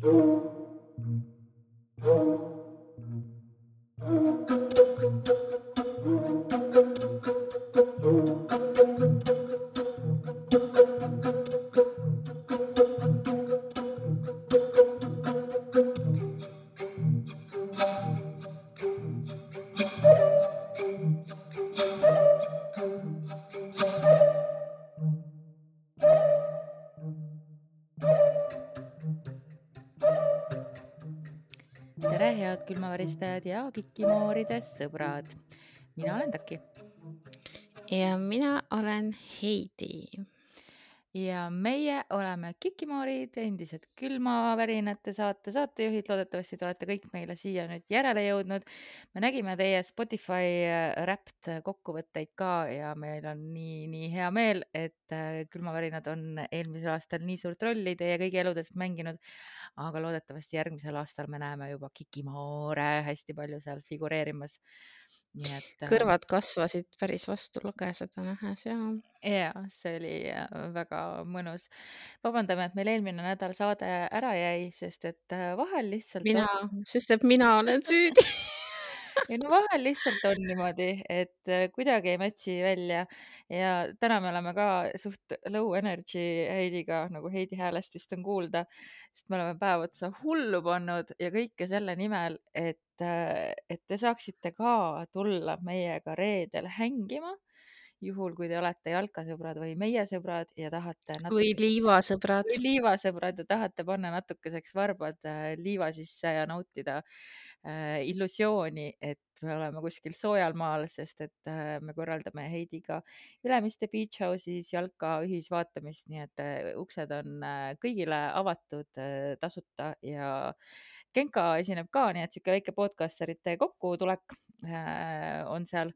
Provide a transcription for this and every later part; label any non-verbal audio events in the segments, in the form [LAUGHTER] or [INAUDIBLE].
tere, külmaväristajad ja kikimooride sõbrad. mina olen Taki ja mina olen Heidi. Ja meie oleme Kikimoorid, endised külmavärinate saate saatejuhid. loodetavasti te olete kõik meile siia nüüd järele jõudnud. me nägime teie Spotify Wrapped kokkuvõtteid ka ja meil on nii, nii hea meel, et äh, külmavärinad on eelmisel aastal nii suurt rolli teie kõigi eludes mänginud. aga loodetavasti järgmisel aastal me näeme juba Kikimoore hästi palju seal figureerimas. Nii et. äh, kõrvad kasvasid päris vastu lugeseda nähes ja ja see oli äh, väga mõnus. vabandame, et meil eelmine nädal saade ära jäi, sest et äh, vahel lihtsalt mina on,, sest et mina olen süüdi. [LAUGHS] ei no vahel lihtsalt on niimoodi, et äh, kuidagi ei match'i välja. Ja täna me oleme ka suht low energy Heidiga, nagu Heidi häälest vist on kuulda, sest me oleme päev otsa hullu pannud ja kõike selle nimel, et, et te saaksite ka tulla meiega reedel hängima juhul, kui te olete jalkasõbrad või meie sõbrad ja tahate või natukeseks liivasõbrad. või liivasõbrad ja tahate panna natukeseks varbad äh, liiva sisse ja nautida äh, illusiooni, et me oleme kuskil soojal maal, sest et äh, me korraldame Heidiga Ülemiste Beach House'is jalka ühisvaatamist, nii et äh, uksed on äh, kõigile avatud äh, tasuta ja Genka esineb ka, nii et sihuke väike podcasterite kokkutulek äh, on seal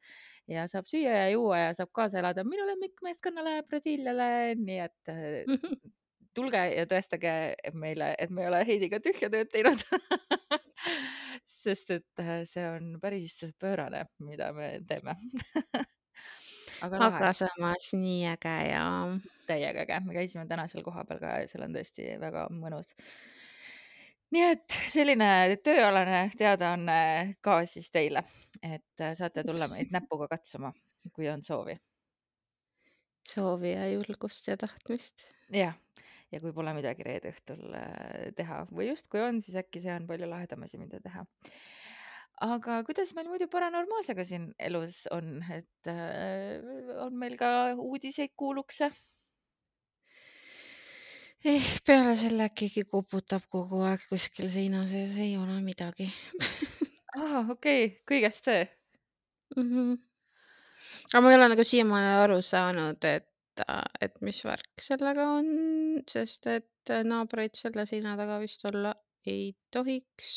ja saab süüa ja juua ja saab kaasa elada. Minu lemmikmeeskonnale Brasiiliale, nii et äh, [LAUGHS] tulge ja tõestage meile, et me ei ole Heidiga tühja tööd teinud [LAUGHS] sest et äh, see on päris pöörane, mida me teeme [LAUGHS] aga lahe aga samas nii äge ja täiega äge, me käisime täna seal kohapeal ka ja seal on tõesti väga mõnus. Nii et selline tööalane teadaanne ka siis teile, et äh, saate tulla meid [LAUGHS] näpuga katsuma, kui on soovi. soovi ja julgust ja tahtmist. jah, ja kui pole midagi reede õhtul äh, teha või justkui on, siis äkki see on palju lahedam asi, mida teha. aga kuidas meil muidu paranormaalsega siin elus on, et äh, on meil ka uudiseid kuulukse? eh, peale selle, keegi koputab kogu aeg kuskil seina sees, ei ole midagi aa, okei okay., kõigest see. mm. -hmm. aga ma ei ole nagu siiamaani aru saanud, et, et mis värk sellega on, sest et naabreid selle seina taga vist olla ei tohiks.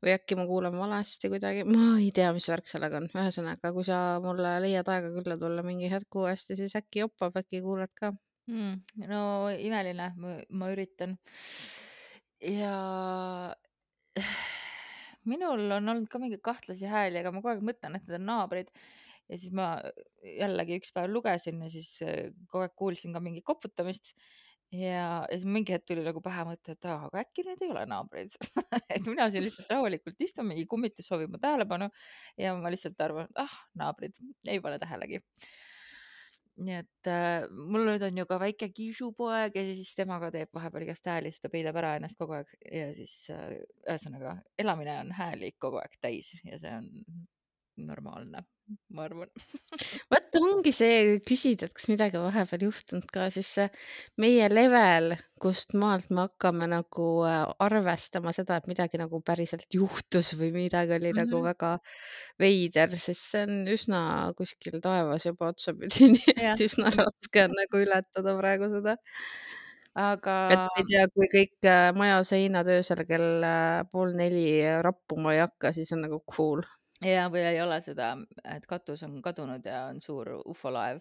või äkki ma kuulen valesti kuidagi, ma ei tea, mis värk sellega on, ühesõnaga, kui sa mulle leiad aega külla tulla mingi hetk uuesti, siis äkki joppab, äkki kuuled ka. mm,. no imeline, ma üritan. ja [SIGHS] minul on olnud ka mingeid kahtlasi hääli, aga ma kogu aeg mõtlen, et need on naabrid. ja siis ma jällegi üks päev lugesin ja siis äh, kogu aeg kuulsin ka mingit koputamist. ja, ja siis mingi hetk tuli nagu pähe mõte, et aa, aga äkki need ei ole naabrid [LAUGHS] et mina siin lihtsalt rahulikult istun, mingi kummitus soovib mu tähelepanu ja ma lihtsalt arvan, et ah, naabrid, ei pane tähelegi nii et äh, mul nüüd on ju ka väike kiisupoeg ja siis temaga teeb vahepeal igast hääli, siis ta peidab ära ennast kogu aeg ja siis äh, ühesõnaga elamine on hääli kogu aeg täis ja see on normaalne, ma arvan. [LAUGHS] vot ongi see, küsid, et kas midagi vahepeal juhtunud ka, siis see meie level, kust maalt me hakkame nagu äh, arvestama seda, et midagi nagu päriselt juhtus või midagi oli mm -hmm. nagu Mhm. väga veider, siis see on üsna kuskil taevas juba otsapidi, [LAUGHS] nii et, üsna raske on nagu ületada praegu seda. aga et ma ei tea, kui kõik äh, maja seinad öösel kell äh, pool neli rappuma ei hakka, siis on nagu cool. ja, või ei ole seda, et katus on kadunud ja on suur ufolaev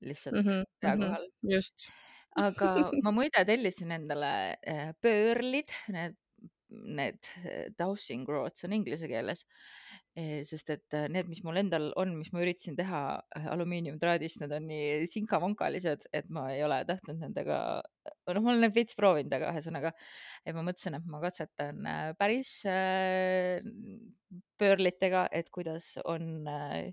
lihtsalt mm. -hmm, pea mm -hmm, kohal. just. aga [LAUGHS] ma muide tellisin endale eh, pöörlid, need, need eh, dowsing rods on inglise keeles. Sest et äh, need, mis mul endal on, mis ma üritasin teha äh, alumiiniumtraadist, need on nii sinkavonkalised, et ma ei ole tahtnud nendega, noh, ma olen neid veits proovinud, aga ühesõnaga, et ma mõtlesin, et ma katsetan äh, päris äh, pöörlitega, et kuidas on äh,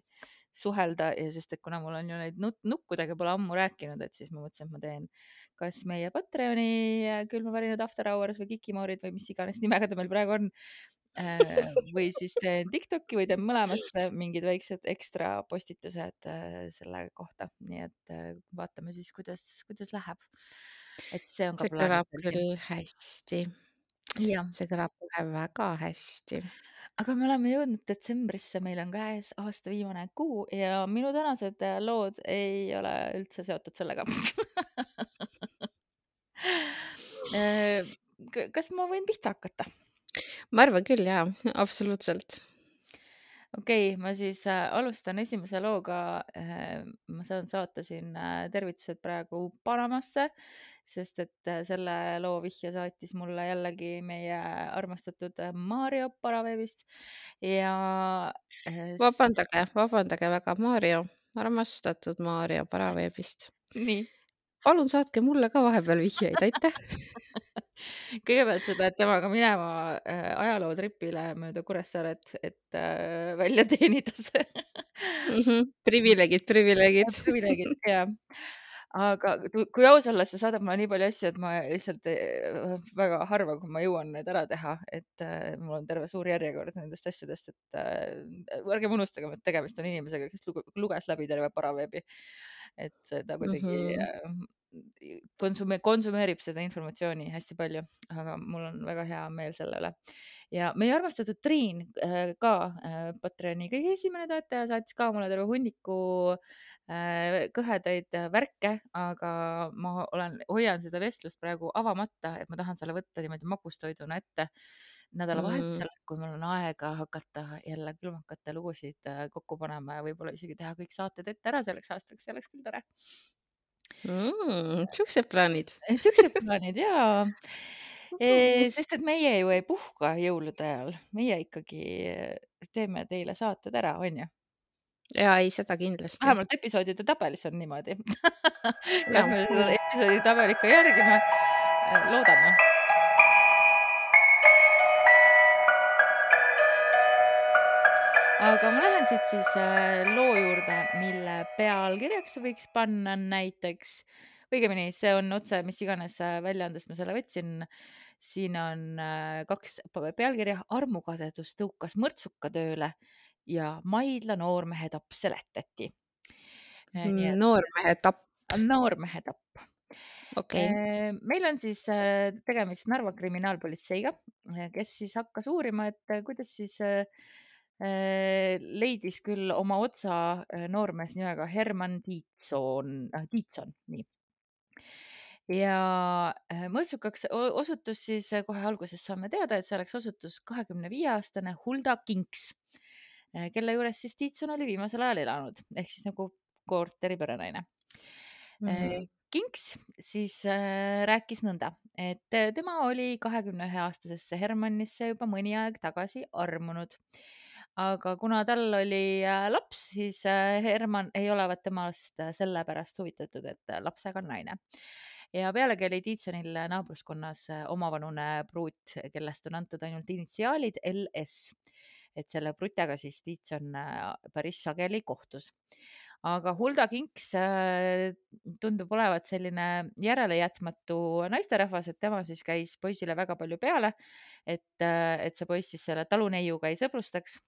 suhelda ja sest, et kuna mul on ju neid nut nukkudega pole ammu rääkinud, et siis ma mõtlesin, et ma teen kas meie Patreoni külmavärinad After Hours või Kikimoorid või mis iganes nimega ta meil praegu on Äh, või siis teen Tiktoki või teen mõlemasse mingid väiksed ekstra postitused äh, selle kohta, nii et äh, vaatame siis, kuidas, kuidas läheb. et see on ka see kõlab küll hästi. see kõlab kohe väga hästi. aga me oleme jõudnud detsembrisse, meil on käes aasta viimane kuu ja minu tänased äh, lood ei ole üldse seotud sellega [LAUGHS] Äh, kas ma võin pihta hakata? Ma arvan küll jaa, [LAUGHS] absoluutselt. okei okay,, ma siis äh, alustan esimese looga äh,. ma saan saata siin äh, tervitused praegu Panamasse, sest et selle loo vihje saatis mulle jällegi meie armastatud Mario Paraveebist ja vabandage, vabandage väga, Maarjo, armastatud Maarjo Paraveebist. nii palun saatke mulle ka vahepeal vihjeid, aitäh. [LAUGHS] kõigepealt sa pead temaga minema äh, ajalootripile mööda Kuressaaret, et äh, välja teenida see Mhm, privileegid, privileegid. privileegid, [LAUGHS] jah. Aga kui aus olla, et see saadab mulle nii palju asju, et ma lihtsalt eh, väga harva, kui ma jõuan need ära teha, et äh, mul on terve suur järjekord nendest asjadest, et äh, ärgem unustagem, et tegemist on inimesega, kes luges läbi terve paraveebi. et ta kuidagi Mhm. äh, konsume-, konsumeerib seda informatsiooni hästi palju, aga mul on väga hea meel selle üle. ja meie armastatud Triin äh, ka äh, Patreoni kõige esimene toetaja saatis ka mulle terve hunniku kõhedaid äh, värke, aga ma olen, hoian seda vestlust praegu avamata, et ma tahan selle võtta niimoodi magustoiduna ette nädalavahetusel, kui mul on aega hakata jälle külmakate lugusid äh, kokku panema ja võib-olla isegi teha kõik saated ette ära selleks aastaks, see oleks küll tore. Mm, siuksed plaanid. [LAUGHS] siuksed plaanid jaa. sest et meie ju ei puhka jõulude ajal, meie ikkagi teeme teile saated ära, onju. Ja ei, seda kindlasti. vähemalt episoodide tabelis on niimoodi [LAUGHS] kas me seda episoodi tabelit ka järgime? loodame. aga ma lähen siit siis äh, loo juurde, mille pealkirjaks võiks panna näiteks, õigemini see on otse, mis iganes äh, väljaandest ma selle võtsin. siin on äh, kaks pealkirja, armukadedus tõukas mõrtsuka tööle ja Maidla noormehe tapp seletati. nii et noormehe tapp, noormehe tapp. okei. Eh, meil on siis äh, tegemist Narva kriminaalpolitseiga, kes siis hakkas uurima, et äh, kuidas siis äh, äh, leidis küll oma otsa äh, noormees nimega Herman Tiitsoon, Tiitson, nii. ja äh, mõrtsukaks osutus siis äh, kohe alguses saame teada, et selleks osutus kahekümne viie aastane Hulda Kinks, kelle juures siis Tiitson oli viimasel ajal elanud, ehk siis nagu korteri perenaine Mhm. Kinks siis äh, rääkis nõnda, et äh, tema oli kahekümne ühe aastasesse Hermannisse juba mõni aeg tagasi armunud. aga kuna tal oli äh, laps, siis äh, Herman ei olevat temast äh, sellepärast huvitatud, et äh, lapsega on naine. ja pealegi oli Tiitsonil naabruskonnas äh, omavanune pruut, kellest on antud ainult initsiaalid LS. Et selle prutjaga siis Tiitson äh, päris sageli kohtus aga Hulda Kinks äh, tundub olevat selline järelejätmatu naisterahvas, et tema siis käis poisile väga palju peale, et, et see poiss siis selle taluneiuga ei sõbrustaks.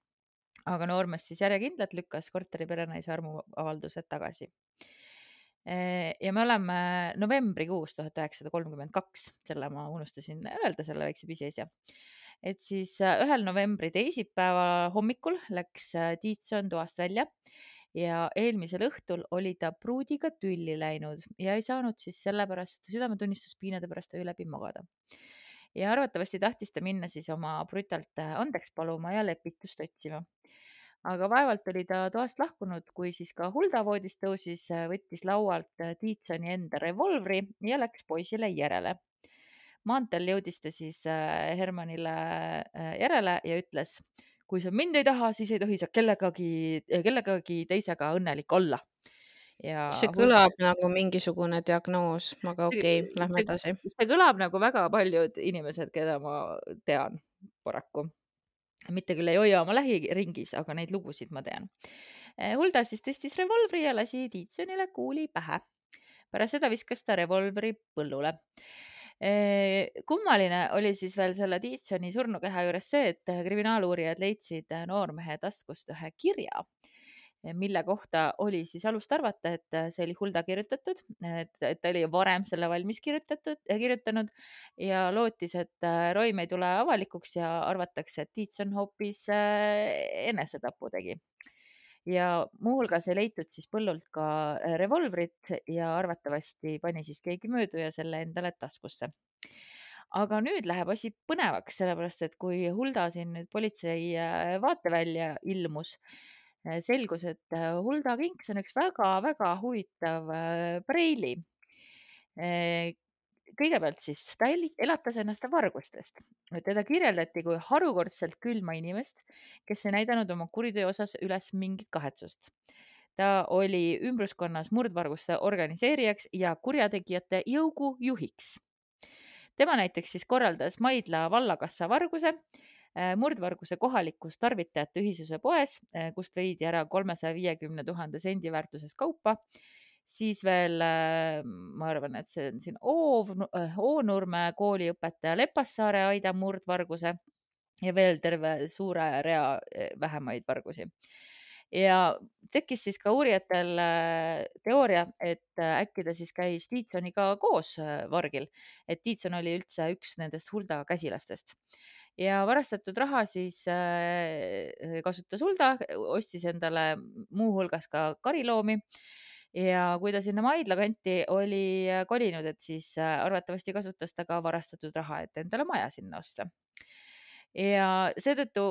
aga noormees siis järjekindlalt lükkas korteri perenaise armuavaldused tagasi. ja me oleme novembrikuus tuhat üheksasada kolmkümmend kaks, selle ma unustasin öelda, selle väikse pisiasja et siis äh, ühel novembri teisipäeva hommikul läks äh, Tiitson toast välja ja eelmisel õhtul oli ta pruudiga tülli läinud ja ei saanud siis sellepärast südametunnistuspiinade pärast öö läbi magada. ja arvatavasti tahtis ta minna siis oma brutalt äh, andeks paluma ja lepitust otsima. aga vaevalt oli ta toast lahkunud, kui siis ka Hulda voodist tõusis, võttis laualt Tiitsoni enda revolvri ja läks poisile järele maanteel jõudis ta siis äh, Hermanile äh, järele ja ütles, kui sa mind ei taha, siis ei tohi sa kellegagi, kellegagi teisega õnnelik olla. ja see kõlab nagu mingisugune diagnoos, aga okei okay,, lähme see edasi. see kõlab nagu väga paljud inimesed, keda ma tean paraku. mitte küll ei hoia oma lähiringis, aga neid lugusid ma tean. Hulda siis tõstis revolvri ja lasi Tiitsonile kuuli pähe. pärast seda viskas ta revolvri põllule. Kummaline oli siis veel selle Tiitsoni surnukeha juures see, et kriminaaluurijad leidsid noormehe taskust ühe kirja mille kohta oli siis alust arvata, et see oli Hulda kirjutatud, et, et ta oli varem selle valmis kirjutatud, kirjutanud ja lootis, et roim ei tule avalikuks ja arvatakse, et Tiitson hoopis enesetapu tegi. Ja muuhulgas ei leitud siis põllult ka revolvrit ja arvatavasti pani siis keegi mööduja selle endale taskusse aga nüüd läheb asi põnevaks, sellepärast et kui Hulda siin nüüd politsei vaatevälja ilmus, selgus, et Hulda Kinks on üks väga-väga huvitav preili. Kõigepealt siis ta elatas ennast vargustest. teda kirjeldati kui harukordselt külma inimest, kes ei näidanud oma kuriteo osas üles mingit kahetsust. ta oli ümbruskonnas murdvarguste organiseerijaks ja kurjategijate jõugu juhiks. tema näiteks siis korraldas Maidla vallakassa varguse murdvarguse kohalikus tarvitajate ühisuse poes, kust veidi ära kolmesaja viiekümne tuhande sendi väärtuses kaupa. Siis veel, ma arvan, et see on siin Oov, Oonurme kooliõpetaja Lepassaare Aida murdvarguse ja veel terve suure rea vähemaid vargusi. Ja tekkis siis ka uurijatel teooria, et äkki ta siis käis Tiitsoniga koos vargil, et Tiitson oli üldse üks nendest Hulda käsilastest. Ja varastatud raha siis kasutas Hulda, ostis endale muuhulgas ka kariloomi ja kui ta sinna Maidla kanti oli kolinud, et siis arvatavasti kasutas ta ka varastatud raha, et endale maja sinna osta ja seetõttu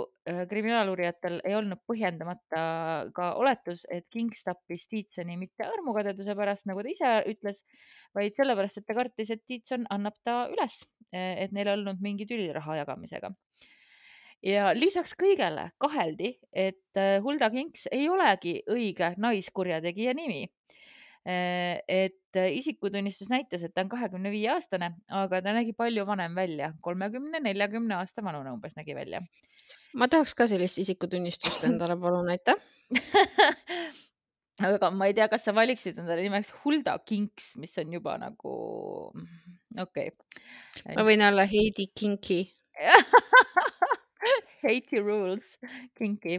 kriminaaluurijatel ei olnud põhjendamata ka oletus, et Kings tappis Tiitsoni mitte armukadeduse pärast, nagu ta ise ütles, vaid sellepärast, et ta kartis, et Tiitson annab ta üles, et neil ei olnud mingi tüli raha jagamisega. Ja lisaks kõigele kaheldi, et Hulda Kings ei olegi õige naiskurjategija nimi. Et isikutunnistus näitas, et ta on kahekümne viie aastane, aga ta nägi palju vanem välja, kolmekümne, neljakümne aasta vanune umbes nägi välja. ma tahaks ka sellist isikutunnistust endale, palun, aitäh! [LAUGHS] Aga ma ei tea, kas sa valiksid endale nimeks Hulda Kinks, mis on juba nagu okei. Okay.. ma võin olla Heidi Kinki [LAUGHS] [LAUGHS] Heiti rules, kinki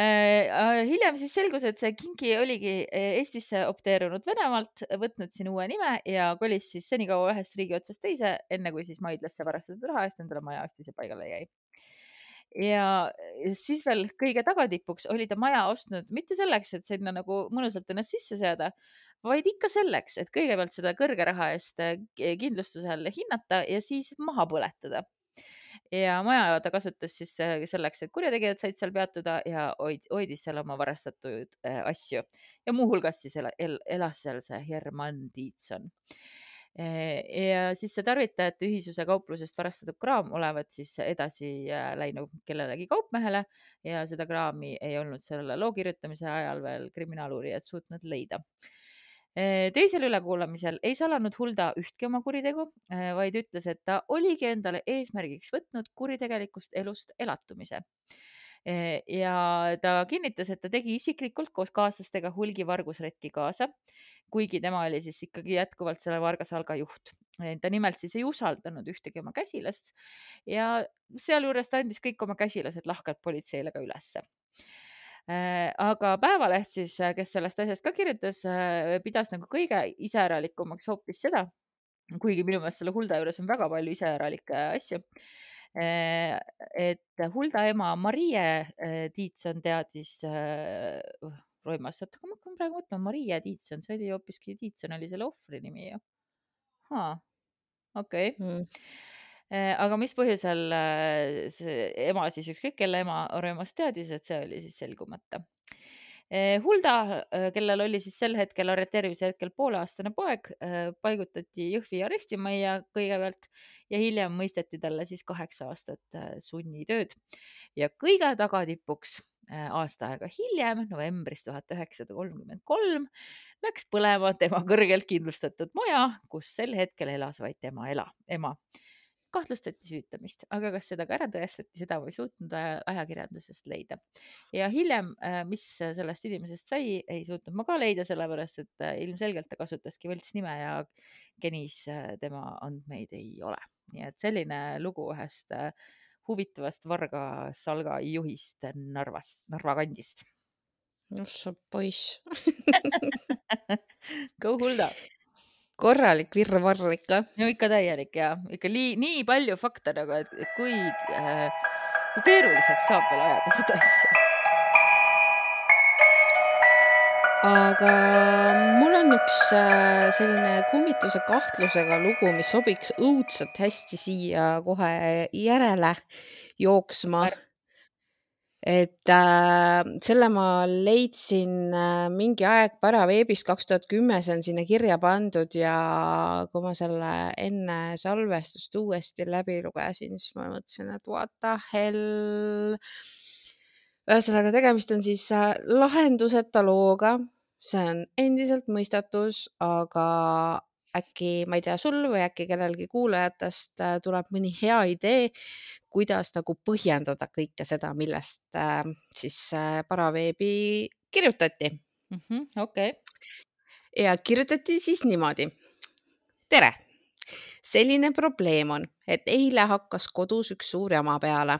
äh,. hiljem siis selgus, et see kinki oligi Eestisse opteerunud Venemaalt, võtnud siin uue nime ja kolis siis senikaua ühest riigi otsast teise, enne kui siis Maidlasse varastatud raha eest endale maja ostis ja paigale jäi ja siis veel kõige tagatipuks oli ta maja ostnud mitte selleks, et sinna nagu mõnusalt ennast sisse seada, vaid ikka selleks, et kõigepealt seda kõrge raha eest kindlustusel hinnata ja siis maha põletada ja maja ta kasutas siis selleks, et kurjategijad said seal peatuda ja hoid, hoidis seal oma varastatud asju. Ja muuhulgas siis el, el, elas seal see Herman Tiitson ja siis see tarvitajate ühisuse kauplusest varastatud kraam olevat siis edasi läinud kellelegi kaupmehele ja seda kraami ei olnud selle loo kirjutamise ajal veel kriminaaluurijad suutnud leida teisel ülekuulamisel ei salanud Hulda ühtki oma kuritegu, vaid ütles, et ta oligi endale eesmärgiks võtnud kuritegelikust elust elatumise. ja ta kinnitas, et ta tegi isiklikult koos kaaslastega hulgi vargusretki kaasa, kuigi tema oli siis ikkagi jätkuvalt selle vargasalga juht. ta nimelt siis ei usaldanud ühtegi oma käsilast ja sealjuures ta andis kõik oma käsilased lahkelt politseile ka ülesse Äh, aga Päevaleht siis, äh, kes sellest asjast ka kirjutas, äh, pidas nagu kõige iseäralikumaks hoopis seda, kuigi minu meelest selle Hulda juures on väga palju iseäralikke asju. et Hulda ema Marie Tiitson teadis roimast, oota, ma hakkan praegu mõtlema, Marie Tiitson, see oli hoopiski, Tiitson oli selle ohvri nimi ju. okei okay. mm Äh, aga mis põhjusel äh, see ema siis, ükskõik kelle ema Röömas teadis, et see oli siis selgumata. Eh, Hulda, kellel oli siis sel hetkel, arreteerimise hetkel pooleaastane poeg, paigutati Jõhvi arestimajja kõigepealt ja hiljem mõisteti talle siis kaheksa aastat sunnitööd. ja kõige tagatipuks aasta aega hiljem, novembris tuhat üheksasada kolmkümmend kolm, läks põlema tema kõrgelt kindlustatud maja, kus sel hetkel elas vaid tema ela, ema kahtlustati süütamist, aga kas seda ka ära tõestati, seda ei suutnud ajakirjandusest leida. ja hiljem, äh, mis sellest inimesest sai, ei suutnud ma ka leida, sellepärast et äh, ilmselgelt ta kasutaski võltsnime ja genis äh, tema andmeid ei ole. nii et selline lugu ühest huvitavast Varga Salga juhist Narvast, Narva kandist. noh, sa poiss [LAUGHS] Go Hulda korralik virvarr ikka. no ikka täielik ja ikka nii, nii palju fakte nagu, et, kui äh,, kui keeruliseks saab veel ajada seda asja. aga mul on üks äh, selline kummituse kahtlusega lugu, mis sobiks õudselt hästi siia kohe järele jooksma et äh, selle ma leidsin äh, mingi aeg paraveebist kaks tuhat kümme, see on sinna kirja pandud ja kui ma selle enne salvestust uuesti läbi lugesin, siis ma mõtlesin, et what the hell. ühesõnaga, tegemist on siis äh, lahenduseta looga, see on endiselt mõistatus, aga äkki, ma ei tea, sul või äkki kellelgi kuulajatest äh, tuleb mõni hea idee, kuidas nagu põhjendada kõike seda, millest äh, siis äh, paraveebi kirjutati mm. -hmm, okei okay.. ja kirjutati siis niimoodi. tere, selline probleem on, et eile hakkas kodus üks suur jama peale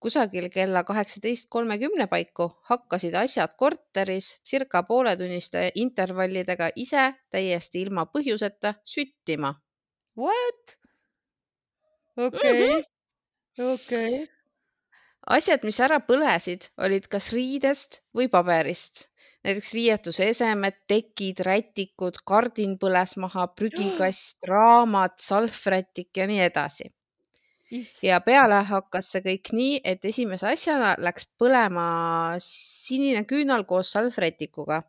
kusagil kella kaheksateist kolmekümne paiku hakkasid asjad korteris circa pooletunniste intervallidega ise täiesti ilma põhjuseta süttima. What? okei, mhm. okei. asjad, mis ära põlesid, olid kas riidest või paberist näiteks riietuse esemed, tekid, rätikud, kardin põles maha, [GASPS] prügikast, raamat, salvrätik ja nii edasi ja peale hakkas see kõik nii, et esimese asjana läks põlema sinine küünal koos salvrätikuga.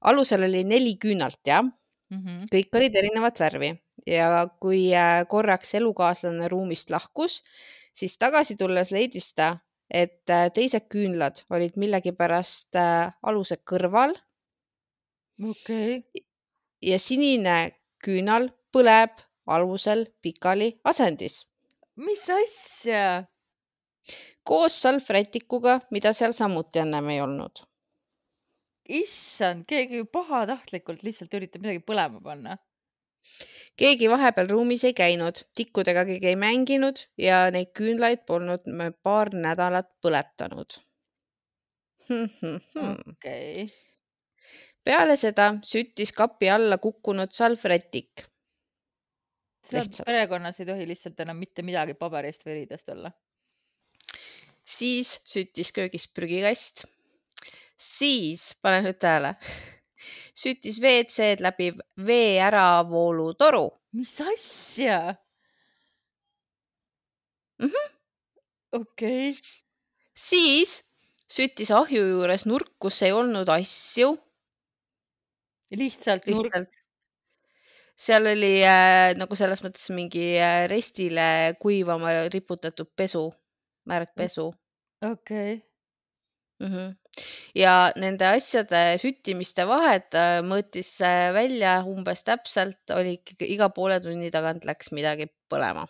alusel oli neli küünalt, jah mm. -hmm. kõik olid erinevat värvi ja kui äh, korraks elukaaslane ruumist lahkus, siis tagasi tulles leidis ta, et äh, teised küünlad olid millegipärast äh, aluse kõrval. okei okay.. ja sinine küünal põleb alusel pikali asendis mis asja? koos salvrätikuga, mida seal samuti ennem ei olnud. issand, keegi pahatahtlikult lihtsalt üritab midagi põlema panna. keegi vahepeal ruumis ei käinud, tikkudega keegi ei mänginud ja neid küünlaid polnud me paar nädalat põletanud. okei. peale seda süttis kapi alla kukkunud salvrätik seal perekonnas ei tohi lihtsalt enam mitte midagi paberist või riidest olla. siis süttis köögis prügikast. siis, pane nüüd tähele, süttis WC-d läbi vee äravoolutoru. mis asja mm -hmm.? okei okay.. siis süttis ahju juures nurk, kus ei olnud asju. lihtsalt nurk seal oli äh, nagu selles mõttes mingi äh, restile kuivama riputatud pesu, märgpesu. okei okay. mm. -hmm. ja nende asjade süttimiste vahet äh, mõõtis välja umbes täpselt, oli iga poole tunni tagant läks midagi põlema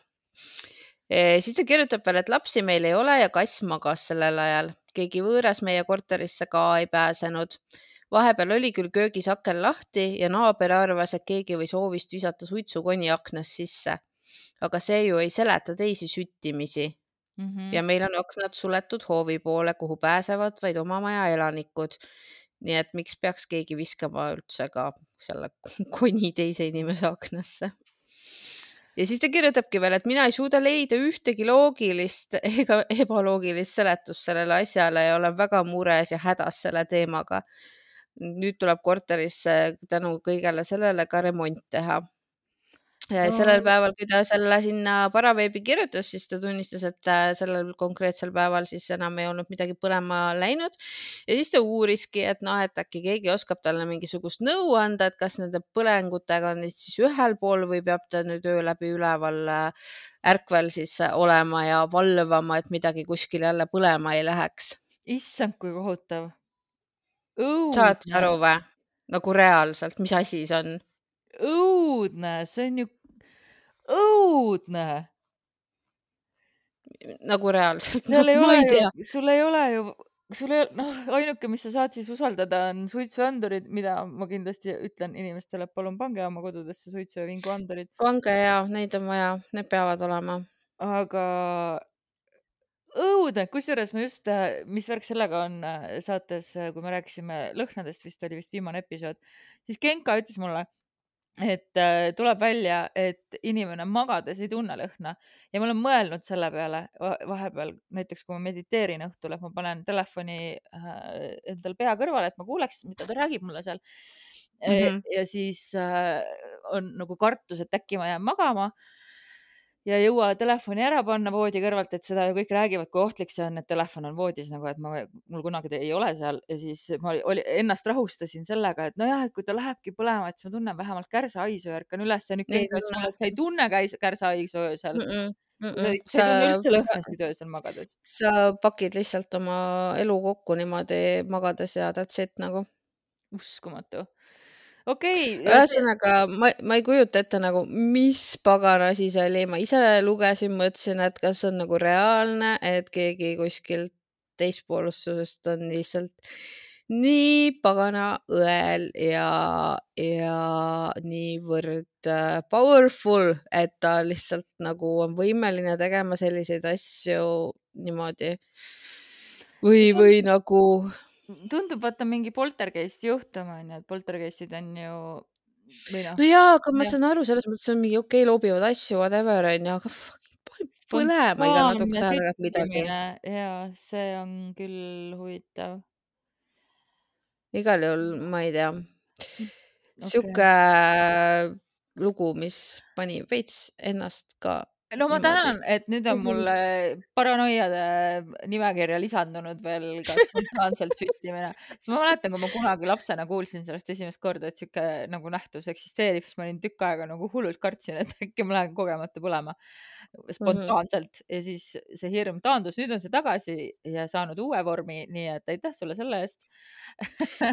e,. siis ta kirjutab veel, et lapsi meil ei ole ja kass magas sellel ajal, keegi võõras meie korterisse ka ei pääsenud vahepeal oli küll köögis aken lahti ja naaber arvas, et keegi võis hoovist visata suitsukoni aknast sisse. aga see ju ei seleta teisi süttimisi mm. -hmm. ja meil on aknad suletud hoovi poole, kuhu pääsevad vaid oma maja elanikud. nii et miks peaks keegi viskama üldse ka selle [LAUGHS] koni teise inimese aknasse? ja siis ta kirjutabki veel, et mina ei suuda leida ühtegi loogilist ega ebaloogilist seletust sellele asjale ja olen väga mures ja hädas selle teemaga nüüd tuleb korterisse tänu kõigele sellele ka remont teha. Ja sellel päeval, kui ta selle sinna paraveebi kirjutas, siis ta tunnistas, et äh, sellel konkreetsel päeval siis enam ei olnud midagi põlema läinud. ja siis ta uuriski, et noh, et äkki keegi oskab talle mingisugust nõu anda, et kas nende põlengutega on nüüd siis ühel pool või peab ta nüüd öö läbi üleval äh, ärkvel siis äh, olema ja valvama, et midagi kuskil jälle põlema ei läheks. issand, kui kohutav. Saad sa aru või? nagu reaalselt, mis asi see on? õudne, see on ju õudne. nagu reaalselt, ei ma ole ei tea. sul ei ole ju, sul ei, noh, ainuke, mis sa saad siis usaldada, on suitsuandurid, mida ma kindlasti ütlen inimestele, palun pange oma kodudesse suitsu ja vinguandurid. pange ja neid on vaja, need peavad olema. aga õudne, kusjuures ma just, mis värk sellega on äh, saates, äh, kui me rääkisime lõhnadest, vist oli vist viimane episood, siis Genka ütles mulle, et äh, tuleb välja, et inimene magades ei tunne lõhna ja ma olen mõelnud selle peale va- vahepeal, näiteks kui ma mediteerin õhtul, et ma panen telefoni äh, endal pea kõrvale, et ma kuuleks, mida ta räägib mulle seal mm. Mhm. ja siis äh, on nagu kartus, et äkki ma jään magama ja ei jõua telefoni ära panna voodi kõrvalt, et seda ju kõik räägivad, kui ohtlik see on, et telefon on voodis nagu, et ma, mul kunagi ei ole seal ja siis ma oli, oli, ennast rahustasin sellega, et nojah, et kui ta lähebki põlema, et siis ma tunnen vähemalt kärsahaisu ja ärkan üles ja nüüd keegi ütles et sa ei tunne kärsahaisu öösel Mm -mm, mm sa -mm. ei, sa ei tunne üldse sa, lõhnasid öösel magades. sa pakid lihtsalt oma elu kokku niimoodi magades ja that's it nagu. uskumatu. Okei okay,, ühesõnaga, ma, ma ei kujuta ette nagu, mis pagana asi see oli, ma ise lugesin, mõtlesin, et kas on nagu reaalne, et keegi kuskilt teispoolsusest on lihtsalt nii pagana õel ja, ja niivõrd äh, powerful, et ta lihtsalt nagu on võimeline tegema selliseid asju niimoodi. või, või nagu tundub vaata mingi poltergeisti juhtum on ju, et poltergeistid on ju või noh no jaa, aga ma jah. saan aru, selles mõttes on mingi okei okay,, loobivad asju, whatever onju, aga fucking pane põlema iga natukese aja tagant midagi. ja see on küll huvitav. igal juhul ma ei tea, okei. sihuke lugu, mis pani veits ennast ka no ma tänan, et nüüd on Mhm. mulle paranoiade nimekirja lisandunud veel ka spontaanselt süttimine, sest ma mäletan, kui ma kunagi lapsena kuulsin sellest esimest korda, et sihuke nagu nähtus eksisteerib, siis ma olin tükk aega nagu hullult kartsin, et äkki ma lähen kogemata põlema spontaanselt ja siis see hirm taandus, nüüd on see tagasi ja saanud uue vormi, nii et aitäh sulle selle eest.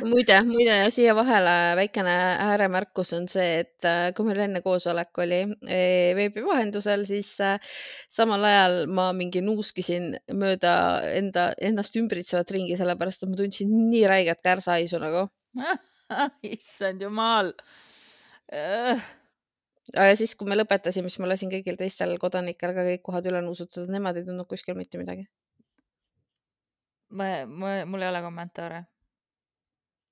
muide, muide siia vahele väikene ääremärkus on see, et äh, kui meil enne koosolek oli eh, veebi vahendusel, siis äh, samal ajal ma mingi nuuskisin mööda enda, ennast ümbritsevat ringi, sellepärast et ma tundsin nii räiget kärsahaisu nagu. [LAUGHS] issand jumal. aga siis, kui me lõpetasime, siis ma lasin kõigil teistel kodanikel ka kõik kohad üle nuusutada, nemad ei tundnud kuskil mitte midagi ma, ma, mul ei ole kommentaare.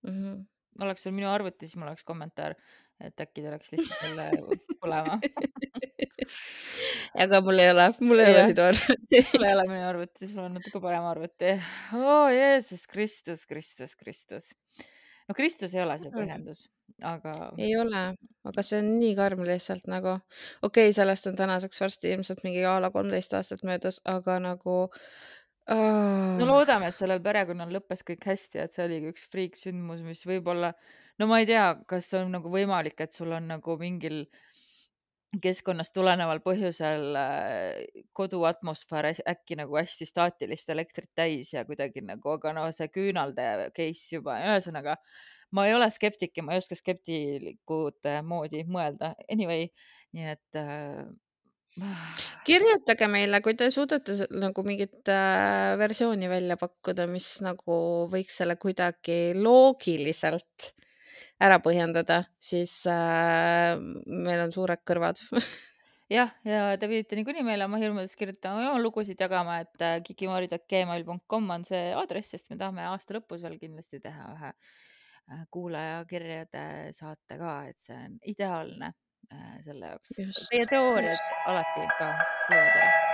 mm. -hmm. oleks sul minu arvuti, siis mul oleks kommentaar, et äkki ta läks lihtsalt jälle põlema. aga mul ei ole, mul ei ole sinu arvuti. [LAUGHS] sul ei ole minu arvuti, sul on natuke parem arvuti. oo oh, Jeesus Kristus, Kristus, Kristus. no Kristus ei ole see põhjendus, aga ei ole, aga see on nii karm lihtsalt nagu, okei okay,, sellest on tänaseks varsti ilmselt mingi a la kolmteist aastat möödas, aga nagu oh, no loodame, et sellel perekonnal lõppes kõik hästi, et see oligi üks friiksündmus, mis võib-olla, no ma ei tea, kas on nagu võimalik, et sul on nagu mingil keskkonnast tuleneval põhjusel äh, kodu atmosfäär äs- äkki nagu hästi staatilist elektrit täis ja kuidagi nagu, aga no see küünalde case juba, ühesõnaga ma ei ole skeptik ja ma ei oska skeptikute moodi mõelda. Anyway, nii et äh, [SIGHS] kirjutage meile, kui te suudate nagu mingit äh, versiooni välja pakkuda, mis nagu võiks selle kuidagi loogiliselt ära põhjendada, siis äh, meil on suured kõrvad. jah, ja te pidite niikuinii meile oma hirmudest kirjutama ja oma lugusid jagama, et äh, kikimoorid.gmail.com on see aadress, sest me tahame aasta lõpus veel kindlasti teha ühe äh, kuulajakirjade saate ka, et see on ideaalne äh, selle jaoks. Teie teooriad alati ka kuulavad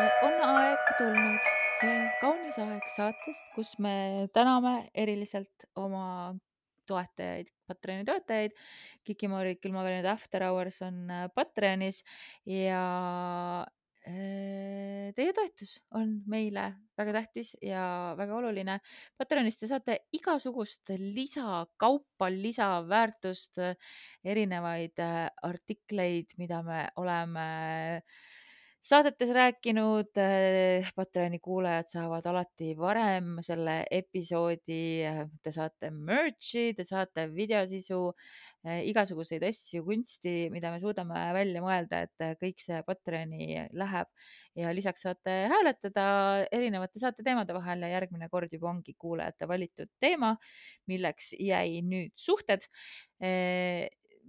on aeg tulnud, see kaunis aeg saatest, kus me täname eriliselt oma toetajaid, Patreoni toetajaid. Kikimori külmavärinad After Hours on äh, Patreonis ja äh, teie toetus on meile väga tähtis ja väga oluline. Patreonis te saate igasugust lisakaupa, lisaväärtust, erinevaid äh, artikleid, mida me oleme saadetes rääkinud. Patreoni kuulajad saavad alati varem selle episoodi, te saate merch'i, te saate videosisu, igasuguseid asju, kunsti, mida me suudame välja mõelda, et kõik see Patreoni läheb ja lisaks saate hääletada erinevate saate teemade vahel ja järgmine kord juba ongi kuulajate valitud teema, milleks jäi nüüd suhted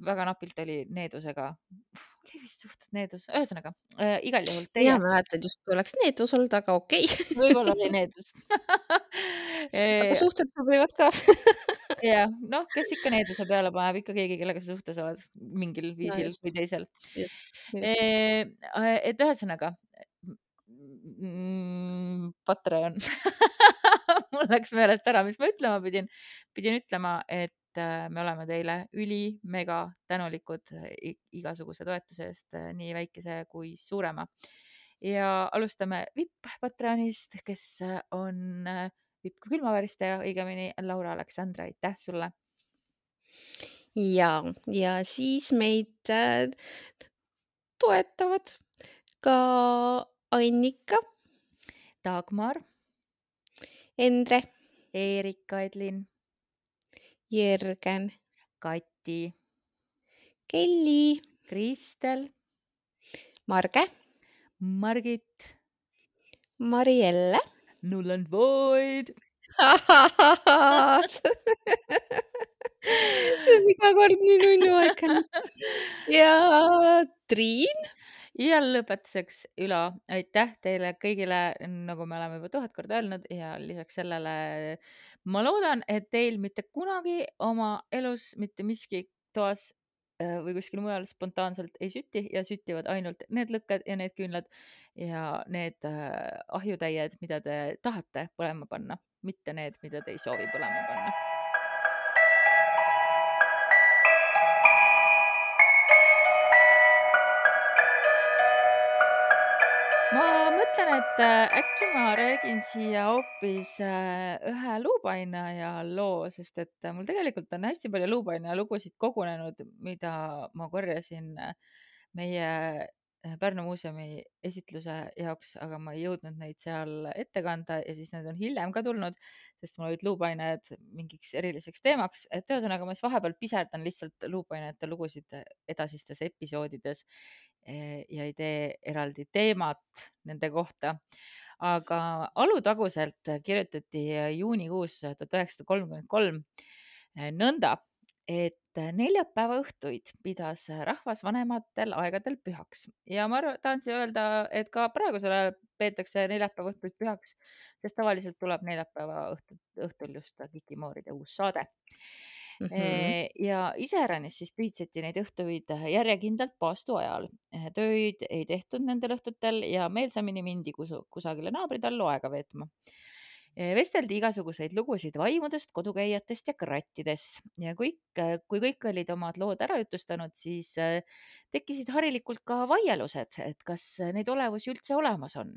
väga napilt oli needusega, oli vist suhteliselt needus, ühesõnaga äh, igal juhul teie. mina mäletan justkui oleks needus olnud, aga okei okay. võib-olla oli needus [LAUGHS] aga suhted sobivad ka jah, noh, kes ikka needuse peale paneb, ikka keegi, kellega sa suhtes oled mingil viisil no, just, või teisel. et ühesõnaga mm, Patreon [LAUGHS] mul läks meelest ära, mis ma ütlema pidin. pidin ütlema, et Äh, me oleme teile üli-mega tänulikud äh, igasuguse toetuse eest, äh, nii väikese kui suurema. ja alustame vipp Patreonist, kes on vipp külmavaristaja, õigemini Laura Aleksandra, aitäh sulle. ja, ja siis meid toetavad ka Annika, Dagmar, Endre, Erika Edlin Jürgen, Kati, Kelly, Kristel, Marge, Margit, Marielle, Null and Void. [LAUGHS] See on iga kord nii nunnu aeg ja Triin? Ja lõpetuseks Ülo, aitäh teile kõigile, nagu me oleme juba tuhat korda öelnud ja lisaks sellele ma loodan, et teil mitte kunagi oma elus mitte miski toas äh, või kuskil mujal spontaanselt ei süti ja süttivad ainult need lõkked ja need küünlad ja need äh, ahjutäied, mida te tahate põlema panna, mitte need, mida te ei soovi põlema panna mõtlen, et äh, äkki ma räägin siia hoopis äh, ühe luupainaja loo, sest et äh, mul tegelikult on hästi palju luupainaja lugusid kogunenud, mida ma korjasin meie Pärnu muuseumi esitluse jaoks, aga ma ei jõudnud neid seal ette kanda ja siis need on hiljem ka tulnud, sest mul olid luupainajad mingiks eriliseks teemaks, et ühesõnaga ma siis vahepeal piserdan lihtsalt luupainajate lugusid edasistes episoodides ja ei tee eraldi teemat nende kohta. aga Alutaguselt kirjutati juunikuus tuhat üheksasada kolmkümmend kolm eh, nõnda, et neljapäeva õhtuid pidas rahvas vanematel aegadel pühaks ja ma tahan siia öelda, et ka praegusel ajal peetakse neljapäeva õhtuid pühaks, sest tavaliselt tuleb neljapäeva õhtul, õhtul just Kikimooride uus saade mm. -hmm. ja iseäranis siis püüdseti neid õhtuid järjekindlalt paastu ajal. tööd ei tehtud nendel õhtutel ja meelsamini mindi kusu, kusagile naabritallu aega veetma vesteldi igasuguseid lugusid vaimudest, kodukäijatest ja krattidest ja kõik, kui kõik olid omad lood ära jutustanud, siis tekkisid harilikult ka vaielused, et kas neid olevusi üldse olemas on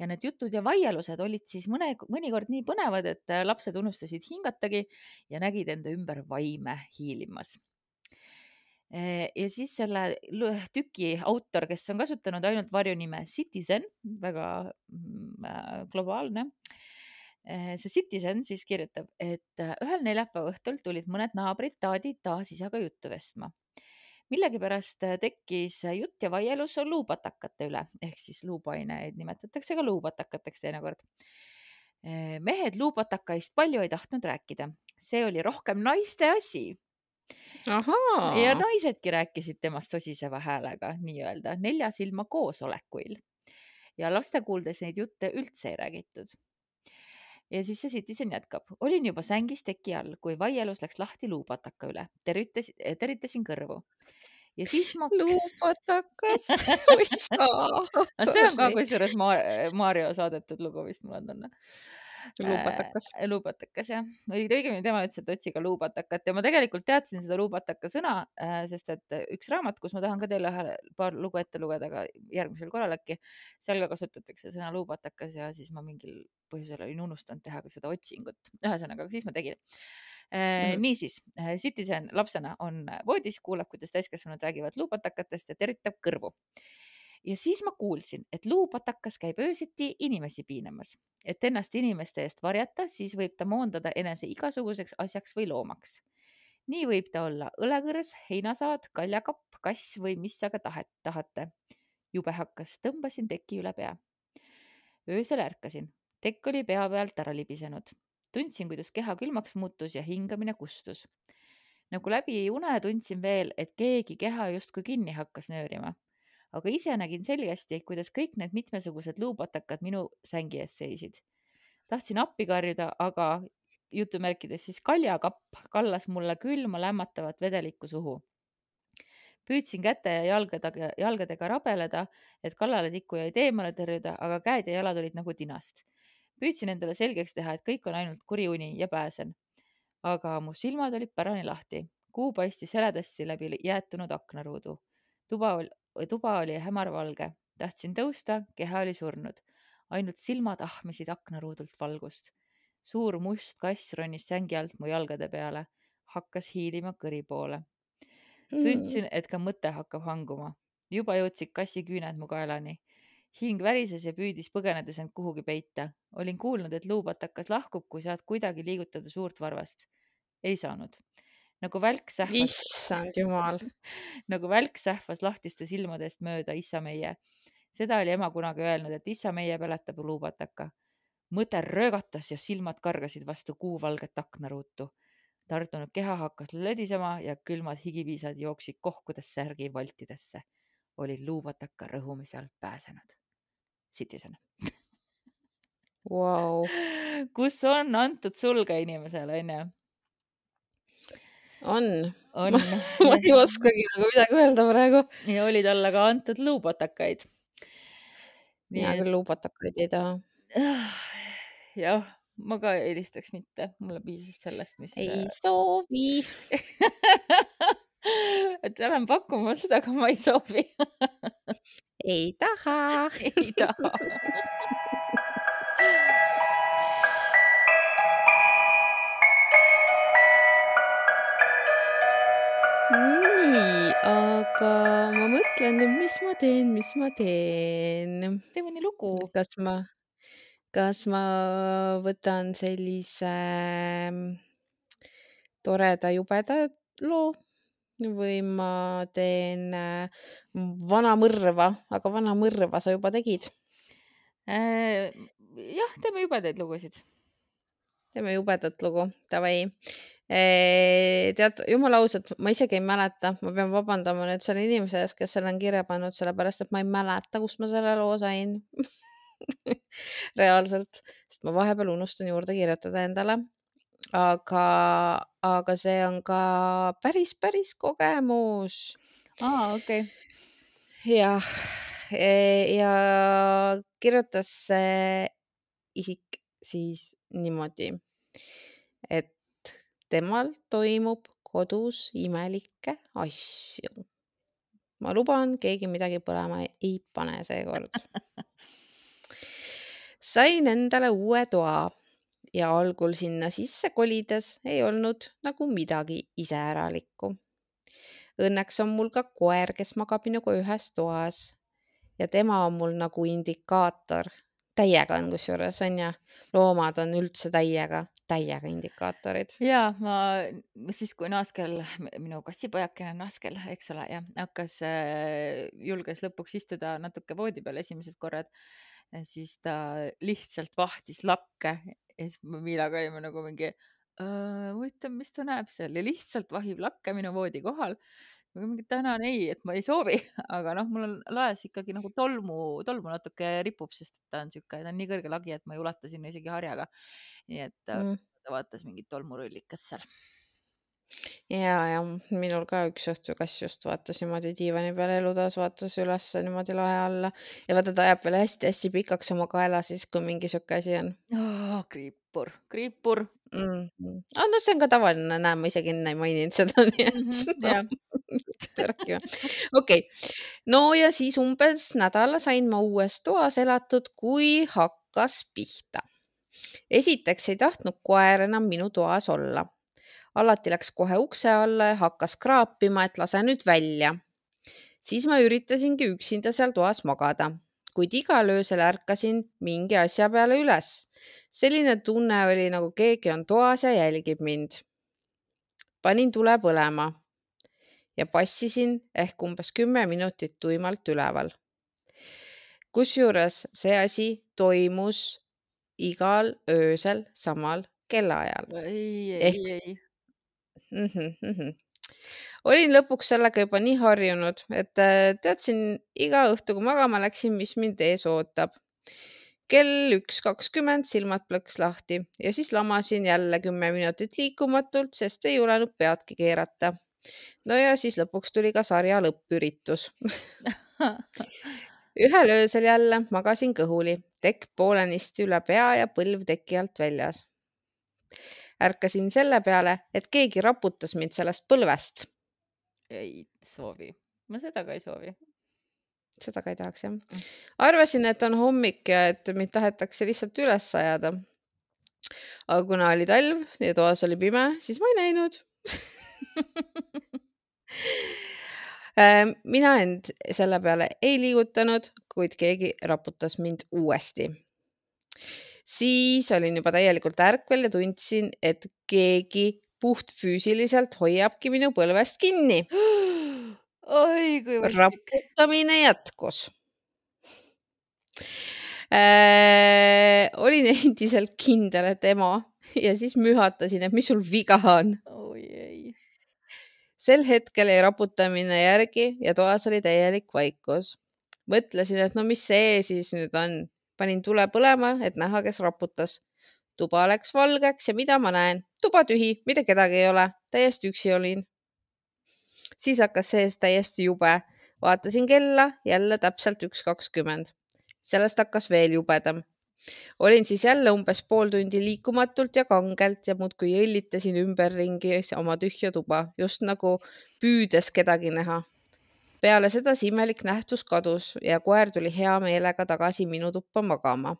ja need jutud ja vaielused olid siis mõne, mõnikord nii põnevad, et äh, lapsed unustasid hingatagi ja nägid enda ümber vaime hiilimas äh, ja siis selle tüki autor, kes on kasutanud ainult varjunime Citizen, väga mm, äh, globaalne. see Citizen siis kirjutab, et ühel neljapäeva õhtul tulid mõned naabrid taadi taasisaga juttu vestma millegipärast äh, tekkis jutt ja vaielus luupatakate üle. Ehk siis luupaineid nimetatakse ka luupatakateks teinekord. Äh, mehed luupatakaist palju ei tahtnud rääkida, see oli rohkem naiste asi. ja naisedki rääkisid temast sosiseva häälega nii-öelda nelja silma koosolekuil ja laste kuuldes neid jutte üldse ei räägitud ja siis see Citizen jätkab. olin juba sängis teki all, kui vaielus läks lahti luupataka üle. tervitas, tervitasin kõrvu. Ja siis ma luupatakas või [LAUGHS] saab no see on ka kusjuures Ma- Mario saadetud lugu vist, on tunne. Luupatakas. äh, luupatakas jah, õigemini tema ütles, et otsi ka luupatakat ja ma tegelikult teadsin seda luupataka sõna äh,, sest et üks raamat, kus ma tahan ka teile ühe paar lugu ette lugeda, aga järgmisel korral äkki, seal ka kasutatakse sõna luupatakas ja siis ma mingil põhjusel olin unustanud teha ka seda otsingut. ühesõnaga, siis ma tegin äh, Mhm. niisiis, Citizen lapsena on voodis, kuulab, kuidas täiskasvanud räägivad luupatakatest ja teritab kõrvu. ja siis ma kuulsin, et luupatakas käib öösiti inimesi piinamas, et ennast inimeste eest varjata, siis võib ta moondada enese igasuguseks asjaks või loomaks. nii võib ta olla õlekõrs, heinasaad, kaljakapp, kass või mis aga tahet, tahate. jube hakkas, tõmbasin teki üle pea. öösel ärkasin, tekk oli pea pealt ära libisenud tundsin, kuidas keha külmaks muutus ja hingamine kustus. nagu läbi une tundsin veel, et keegi keha justkui kinni hakkas nöörima. aga ise nägin selgesti, kuidas kõik need mitmesugused luupatakad minu sängi ees seisid. tahtsin appi karjuda, aga jutumärkides siis kaljakapp kallas mulle külma lämmatavat vedelikku suhu. püüdsin käte ja jalgadega, jalgadega rabeleda, et kallaletikkujaid eemale tõrjuda, aga käed ja jalad olid nagu tinast püüdsin endale selgeks teha, et kõik on ainult kuri uni ja pääsen. aga mu silmad olid pärani lahti. kuu paistis heledasti läbi jäätunud aknaruudu. tuba oli, tuba oli hämarvalge. tahtsin tõusta, keha oli surnud. ainult silmad ahmisid aknaruudult valgust. suur must kass ronis sängi alt mu jalgade peale, hakkas hiilima kõri poole. tundsin, et ka mõte hakkab hanguma. juba jõudsid kassi küüned mu kaelani hing värises ja püüdis põgenedes end kuhugi peita. olin kuulnud, et luupatakas lahkub, kui saad kuidagi liigutada suurt varvast. ei saanud. nagu välk sähvas. issand jumal. [LAUGHS] nagu välk sähvas lahtiste silmade eest mööda issa meie. seda oli ema kunagi öelnud, et issa meie peletab luupataka. mõte röögatas ja silmad kargasid vastu kuuvalget aknaruutu. tartunud keha hakkas lödisema ja külmad higipiisad jooksid kohkudes särgi valtidesse olid luupataka rõhumise alt pääsenud. Citizen wow.. [LAUGHS] kus on antud sulge inimesele, onju? on, on. ma ei oskagi nagu midagi öelda praegu. ja oli talle ka antud luupatakaid. mina küll luupatakaid ei taha. [SIGHS] jah, ma ka eelistaks mitte, mulle piisas sellest, mis. ei soovi [LAUGHS] et lähen pakkuma seda, aga ma ei soovi [LAUGHS] ei taha. [LAUGHS] ei taha nii, aga ma mõtlen nüüd, mis ma teen, mis ma teen. tee mõni lugu. kas ma, kas ma võtan sellise mm, toreda jubeda loo või ma teen äh, vana mõrva, aga vana mõrva sa juba tegid. Äh, jah, teeme jubedaid lugusid. teeme jubedat lugu, davai. tead, jumala ausalt, ma isegi ei mäleta, ma pean vabandama nüüd selle inimese ees, kes selle on kirja pannud, sellepärast et ma ei mäleta, kust ma selle loo sain [LAUGHS] reaalselt, sest ma vahepeal unustan juurde kirjutada endale aga, aga see on ka päris, päris kogemus. aa, okei okay.. jah, ja kirjutas see isik siis niimoodi, et temal toimub kodus imelikke asju. ma luban, keegi midagi põlema ei pane seekord [LAUGHS] sain endale uue toa ja algul sinna sisse kolides ei olnud nagu midagi iseäralikku. Õnneks on mul ka koer, kes magab minuga ühes toas ja tema on mul nagu indikaator. täiega on kusjuures onju, loomad on üldse täiega, täiega indikaatorid. ja ma siis, kui Naaskel, minu kassipojakene Naaskel, eks ole, jah, hakkas äh,, julges lõpuks istuda natuke voodi peal esimesed korrad, siis ta lihtsalt vahtis lakke ja siis me Miilaga olime nagu mingi, huvitav, mis ta näeb seal ja lihtsalt vahib lakke minu voodi kohal. mingi tänan ei, et ma ei soovi, [LAUGHS] aga noh, mul on laes ikkagi nagu tolmu, tolmu natuke ripub, sest ta on sihuke, ta on nii kõrge lagi, et ma ei ulata sinna isegi harjaga. nii et mm. ta vaatas mingit tolmurullikest seal ja, ja minul ka üks õhtu kass just vaatas niimoodi diivani peal elutoas, vaatas üles niimoodi lae alla ja vaata, ta ajab veel hästi-hästi pikaks oma kaela siis, kui mingi sihuke asi on oh,. kriipur, kriipur mm. -hmm. Ah, no see on ka tavaline, näe, ma isegi enne ei maininud seda, [LAUGHS] nii et mm. -hmm, [LAUGHS] okei, no ja siis umbes nädala sain ma uues toas elatud, kui hakkas pihta. esiteks ei tahtnud koer enam minu toas olla alati läks kohe ukse alla ja hakkas kraapima, et lase nüüd välja. siis ma üritasingi üksinda seal toas magada, kuid igal öösel ärkasin mingi asja peale üles. selline tunne oli, nagu keegi on toas ja jälgib mind. panin tule põlema ja passisin ehk umbes kümme minutit tuimalt üleval. kusjuures see asi toimus igal öösel samal kellaajal. ei, ei, ei mm. -hmm, mm -hmm. olin lõpuks sellega juba nii harjunud, et äh, teadsin iga õhtu, kui magama läksin, mis mind ees ootab. kell üks kakskümmend silmad plõks lahti ja siis lamasin jälle kümme minutit liikumatult, sest ei julenud peadki keerata. no ja siis lõpuks tuli ka sarja lõppüritus [LAUGHS] ühel öösel jälle magasin kõhuli, tekk poolenisti üle pea ja põlv teki alt väljas ärkasin selle peale, et keegi raputas mind sellest põlvest. ei soovi, ma seda ka ei soovi. seda ka ei tahaks jah mm.. arvasin, et on hommik ja et mind tahetakse lihtsalt üles ajada. aga kuna oli talv ja toas oli pime, siis ma ei näinud [LAUGHS] äh, mina end selle peale ei liigutanud, kuid keegi raputas mind uuesti siis olin juba täielikult ärkvel ja tundsin, et keegi puhtfüüsiliselt hoiabki minu põlvest kinni. oi kui raputamine jätkus äh,. olin [LAUGHS] endiselt kindel, et ema ja siis mühatasin, et mis sul viga on. oi ei. sel hetkel jäi raputamine järgi ja toas oli täielik vaikus. mõtlesin, et no mis see siis nüüd on panin tule põlema, et näha, kes raputas. tuba läks valgeks ja mida ma näen? tuba tühi, mitte kedagi ei ole, täiesti üksi olin. siis hakkas sees täiesti jube. vaatasin kella, jälle täpselt üks kakskümmend. sellest hakkas veel jubedam. olin siis jälle umbes pool tundi liikumatult ja kangelt ja muudkui jõllitasin ümberringi oma tühja tuba, just nagu püüdes kedagi näha peale seda see imelik nähtus kadus ja koer tuli hea meelega tagasi minu tuppa magama.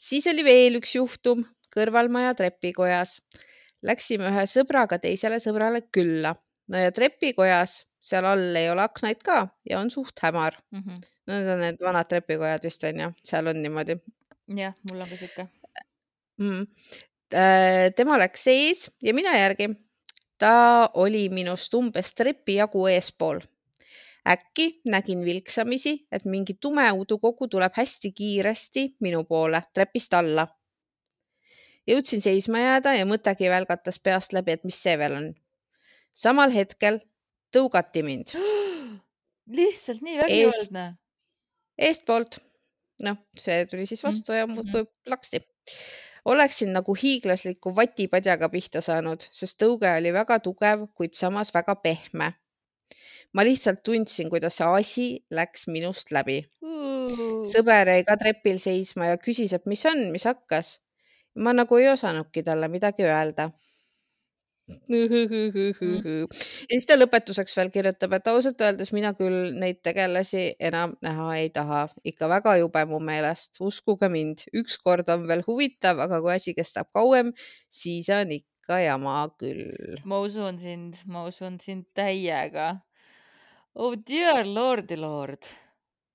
siis oli veel üks juhtum kõrvalmaja trepikojas. Läksime ühe sõbraga teisele sõbrale külla. no ja trepikojas, seal all ei ole aknaid ka ja on suht hämar mm. -hmm. Need on need vanad trepikojad vist on ju, seal on niimoodi. jah, mul on ka sihuke mm.. tema läks sees ja mina järgi. ta oli minust umbes trepi jagu eespool äkki nägin vilksamisi, et mingi tume udukogu tuleb hästi kiiresti minu poole trepist alla. jõudsin seisma jääda ja mõttegi välgatas peast läbi, et mis see veel on. samal hetkel tõugati mind. [GASPS] lihtsalt nii vägivaldne Eest,? eestpoolt. noh, see tuli siis vastu ja muudkui mm plaksti oleksin nagu hiiglasliku vatipadjaga pihta saanud, sest tõuge oli väga tugev, kuid samas väga pehme ma lihtsalt tundsin, kuidas see asi läks minust läbi. Mm.. sõber jäi ka trepil seisma ja küsis, et mis on, mis hakkas. ma nagu ei osanudki talle midagi öelda. Mm.. ja siis ta lõpetuseks veel kirjutab, et ausalt öeldes mina küll neid tegelasi enam näha ei taha, ikka väga jube mu meelest, uskuge mind, ükskord on veel huvitav, aga kui asi kestab kauem, siis on ikka jama küll. ma usun sind, ma usun sind täiega Oh dear lordy lord.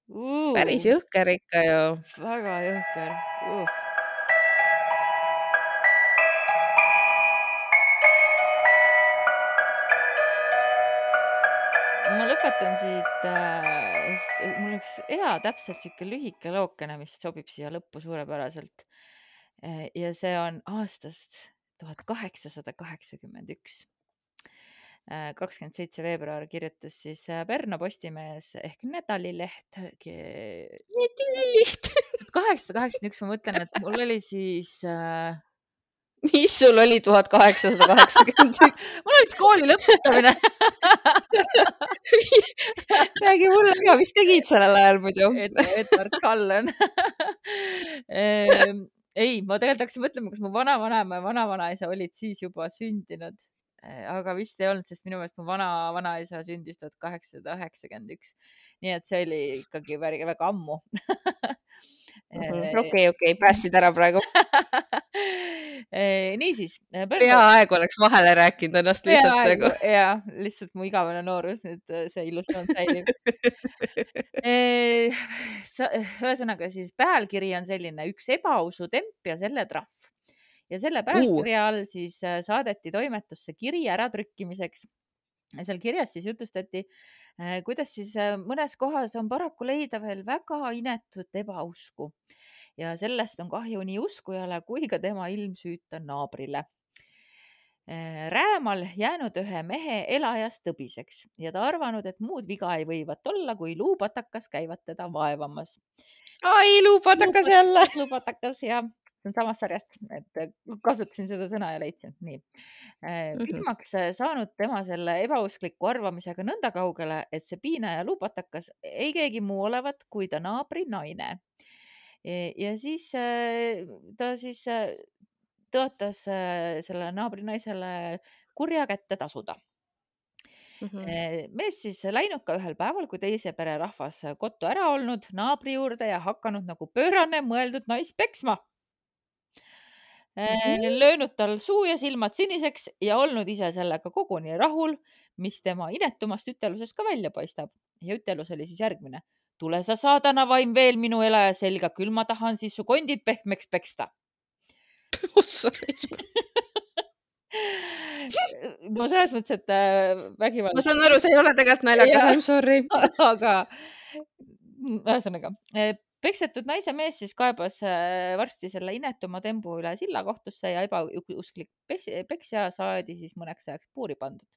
Uh.. päris jõhker ikka ju. väga jõhker. Uh.. ma lõpetan siit äh,, sest mul on üks hea, täpselt sihuke lühike lookene, mis sobib siia lõppu suurepäraselt. Äh, ja see on aastast tuhat kaheksasada kaheksakümmend üks. Äh, kakskümmend seitse veebruar kirjutas siis äh, Pärnu Postimees ehk Nädalileht. Nädalileht. kaheksasada kaheksakümmend üks, ma mõtlen, et mul oli siis äh, mis sul oli tuhat kaheksasada kaheksakümmend üks? [LAUGHS] mul oli siis kooli lõpetamine [LAUGHS] räägi mulle ka, mis tegid sellel ajal muidu et, Edward Cullen Ehm, ei, ma tegelikult hakkasin mõtlema, kas mu vanavanem ja vanavanaisa olid siis juba sündinud, aga vist ei olnud, sest minu meelest mu vana-vanaisa sündis tuhat kaheksasada üheksakümmend üks. nii et see oli ikkagi väga, väga ammu okei, okei, päästsid ära praegu. Eh, [LAUGHS] niisiis. peaaegu oleks vahele rääkinud ennast lihtsalt peaaegu nagu. ja lihtsalt mu igavene noorus nüüd see illusioon säilib [LAUGHS] ühesõnaga siis pealkiri on selline üks ebausutemp ja selle trahv ja selle pealkirja all siis äh, saadeti toimetusse kiri äratrükkimiseks. ja seal kirjas siis jutustati, äh, kuidas siis äh, mõnes kohas on paraku leida veel väga inetut ebausku ja sellest on kahju nii uskujale kui ka tema ilmsüüta naabrile räämal jäänud ühe mehe elajas tõbiseks ja ta arvanud, et muud viga ei võivat olla, kui luupatakas käivat teda vaevamas. ai, luupatakas jälle. luupatakas ja see on samast sarjast, et äh, kasutasin seda sõna ja leidsin, nii. Mhm. külmaks äh, saanud tema selle ebauskliku arvamisega nõnda kaugele, et see piinaja lupatakas ei keegi muu olevat kui ta naabri naine. ja siis äh, ta siis tõotas sellele naabrinaisele kurja kätte tasuda Mm -hmm. mees siis läinud ka ühel päeval, kui teise pere rahvas kottu ära olnud, naabri juurde ja hakanud nagu pöörane mõeldud naist peksma. Löönud tal suu ja silmad siniseks ja olnud ise sellega koguni rahul, mis tema inetumast ütelusest ka välja paistab. ja ütelus oli siis järgmine. tule sa saadana vaim veel minu elaja selga, küll ma tahan siis su kondid pehmeks peksta [LAUGHS] [LAUGHS] no selles mõttes, et äh, vägivald. ma saan aru, see ei ole tegelikult naljakas, I m sorry. [LAUGHS] aga ühesõnaga peksetud naise mees siis kaebas äh, varsti selle inetuma tembu üle silla kohtusse ja ebausklik peksja saadi siis mõneks ajaks puuri pandud.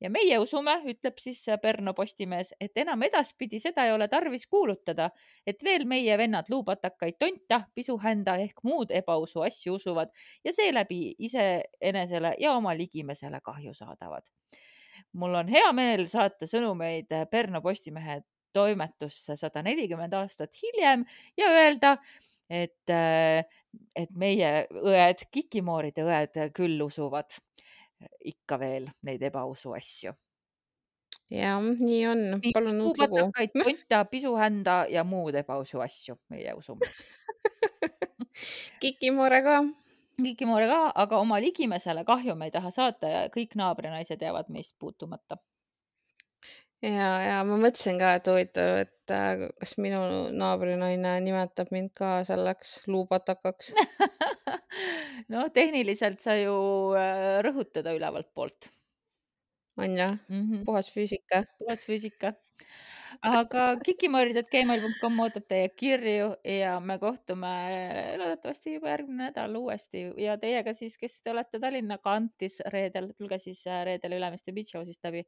ja meie usume, ütleb siis Pärnu Postimees, et enam edaspidi seda ei ole tarvis kuulutada, et veel meie vennad luupatakaid tonta, pisuhända ehk muud ebausu asju usuvad ja seeläbi iseenesele ja oma ligimesele kahju saadavad mul on hea meel saata sõnumeid Pärnu Postimehe toimetusse sada nelikümmend aastat hiljem ja öelda, et, äh, et meie õed, Kikimooride õed küll usuvad ikka veel neid ebausu asju. jah, nii on, palun uut lugu. tonta, pisuhända ja muud ebausu asju meie usume [LAUGHS] Kikimoore ka. Kikimoore ka, aga oma ligimesele kahju me ei taha saata ja kõik naabrinaised jäävad meist puutumata ja, ja ma mõtlesin ka, et huvitav, et äh, kas minu naabrinaine nimetab mind ka selleks luupatakaks [LAUGHS] no tehniliselt sa ju äh, rõhutad ülevalt poolt. on jah mm? -hmm. puhas füüsika. puhas füüsika. [LAUGHS] aga kikimõrdjad.gmail.com ootab teie kirju ja me kohtume loodetavasti juba järgmine nädal uuesti ja teiega siis, kes te olete Tallinna kantis reedel, tulge siis äh, reedel Ülemiste Beach House'ist läbi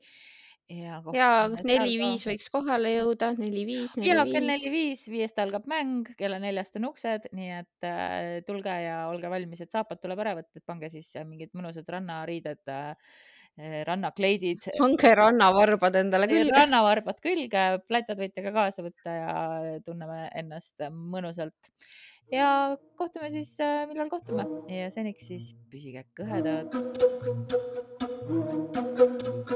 ja ja neli-viis võiks kohale jõuda, neli-viis, ja kell neli-viis, viiest algab mäng, kella neljast on uksed, nii et äh, tulge ja olge valmis, et saapad tuleb ära võtta, et pange siis mingid mõnusad rannariided äh,, rannakleidid. [LAUGHS] pange rannavarbad endale [LAUGHS] külge. rannavarbad külge, plätad võite ka kaasa võtta ja tunneme ennast mõnusalt. ja kohtume siis, äh, millal kohtume ja seniks siis püsige kõhedad. Thank you.